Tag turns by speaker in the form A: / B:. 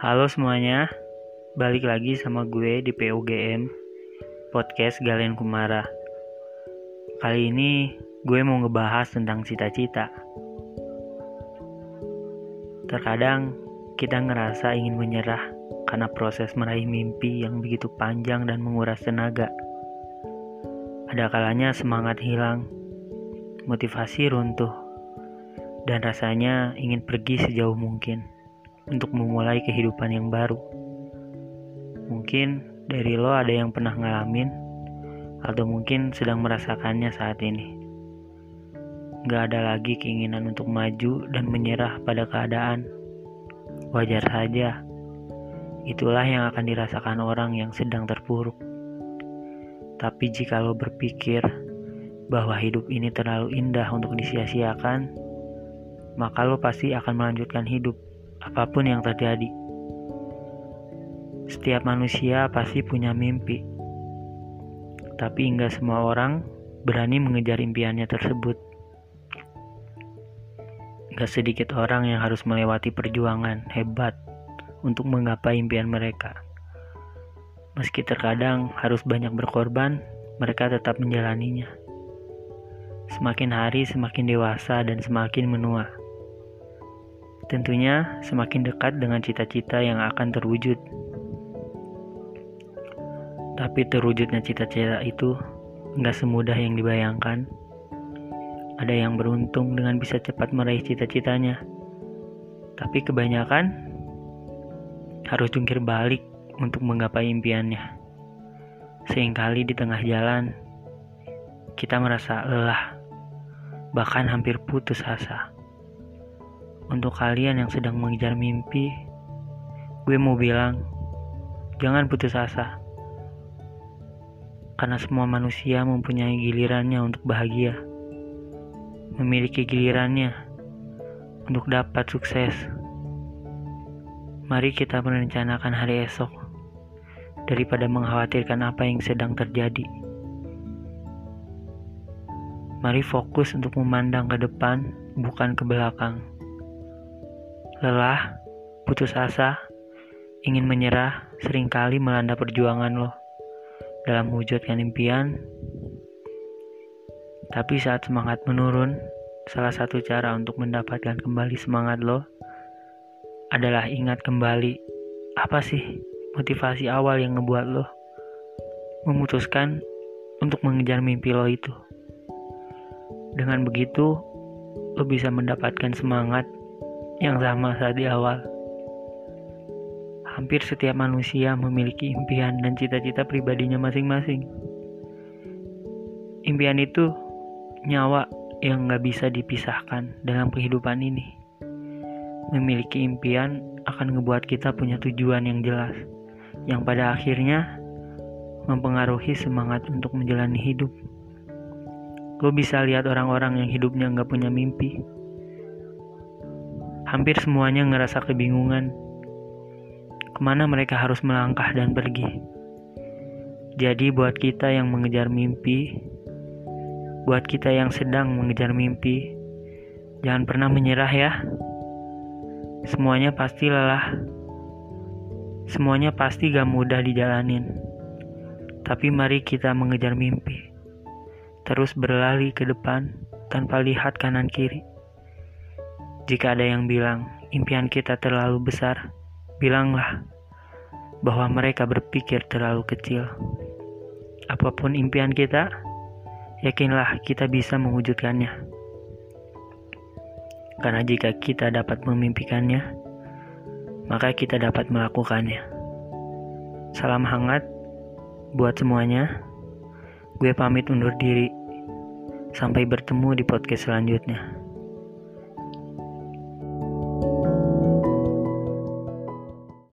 A: Halo semuanya, balik lagi sama gue di PUGM Podcast Galen Kumara. Kali ini gue mau ngebahas tentang cita-cita. Terkadang kita ngerasa ingin menyerah karena proses meraih mimpi yang begitu panjang dan menguras tenaga. Ada kalanya semangat hilang, motivasi runtuh, dan rasanya ingin pergi sejauh mungkin untuk memulai kehidupan yang baru. Mungkin dari lo ada yang pernah ngalamin, atau mungkin sedang merasakannya saat ini. Gak ada lagi keinginan untuk maju dan menyerah pada keadaan. Wajar saja, itulah yang akan dirasakan orang yang sedang terpuruk. Tapi jika lo berpikir bahwa hidup ini terlalu indah untuk disia-siakan, maka lo pasti akan melanjutkan hidup apa pun yang terjadi. Setiap manusia pasti punya mimpi, tapi enggak semua orang berani mengejar impiannya tersebut. Gak sedikit orang yang harus melewati perjuangan hebat untuk menggapai impian mereka. Meski terkadang harus banyak berkorban, mereka tetap menjalaninya. Semakin hari semakin dewasa dan semakin menua. Tentunya semakin dekat dengan cita-cita yang akan terwujud. Tapi terwujudnya cita-cita itu nggak semudah yang dibayangkan. Ada yang beruntung dengan bisa cepat meraih cita-citanya. Tapi kebanyakan harus jungkir balik untuk menggapai impiannya. Seringkali di tengah jalan, kita merasa lelah, bahkan hampir putus asa. Untuk kalian yang sedang mengejar mimpi, gue mau bilang, jangan putus asa. Karena semua manusia mempunyai gilirannya untuk bahagia. Memiliki gilirannya untuk dapat sukses. Mari kita merencanakan hari esok daripada mengkhawatirkan apa yang sedang terjadi. Mari fokus untuk memandang ke depan, bukan ke belakang lelah, putus asa, ingin menyerah sering kali melanda perjuangan lo dalam mewujudkan impian. Tapi saat semangat menurun, salah satu cara untuk mendapatkan kembali semangat lo adalah ingat kembali apa sih motivasi awal yang ngebuat lo memutuskan untuk mengejar mimpi lo itu. Dengan begitu, lo bisa mendapatkan semangat yang sama saat di awal. Hampir setiap manusia memiliki impian dan cita-cita pribadinya masing-masing. Impian itu nyawa yang gak bisa dipisahkan dalam kehidupan ini. Memiliki impian akan ngebuat kita punya tujuan yang jelas, yang pada akhirnya mempengaruhi semangat untuk menjalani hidup. Lo bisa lihat orang-orang yang hidupnya nggak punya mimpi, Hampir semuanya ngerasa kebingungan. Ke mana mereka harus melangkah dan pergi. Jadi buat kita yang mengejar mimpi, buat kita yang sedang mengejar mimpi, jangan pernah menyerah ya. Semuanya pasti lelah. Semuanya pasti gak mudah dijalanin. Tapi mari kita mengejar mimpi. Terus berlari ke depan tanpa lihat kanan kiri. Jika ada yang bilang impian kita terlalu besar, bilanglah bahwa mereka berpikir terlalu kecil. Apa pun impian kita, yakinlah kita bisa mewujudkannya. Karena jika kita dapat memimpikannya, maka kita dapat melakukannya. Salam hangat buat semuanya. Gue pamit undur diri. Sampai bertemu di podcast selanjutnya.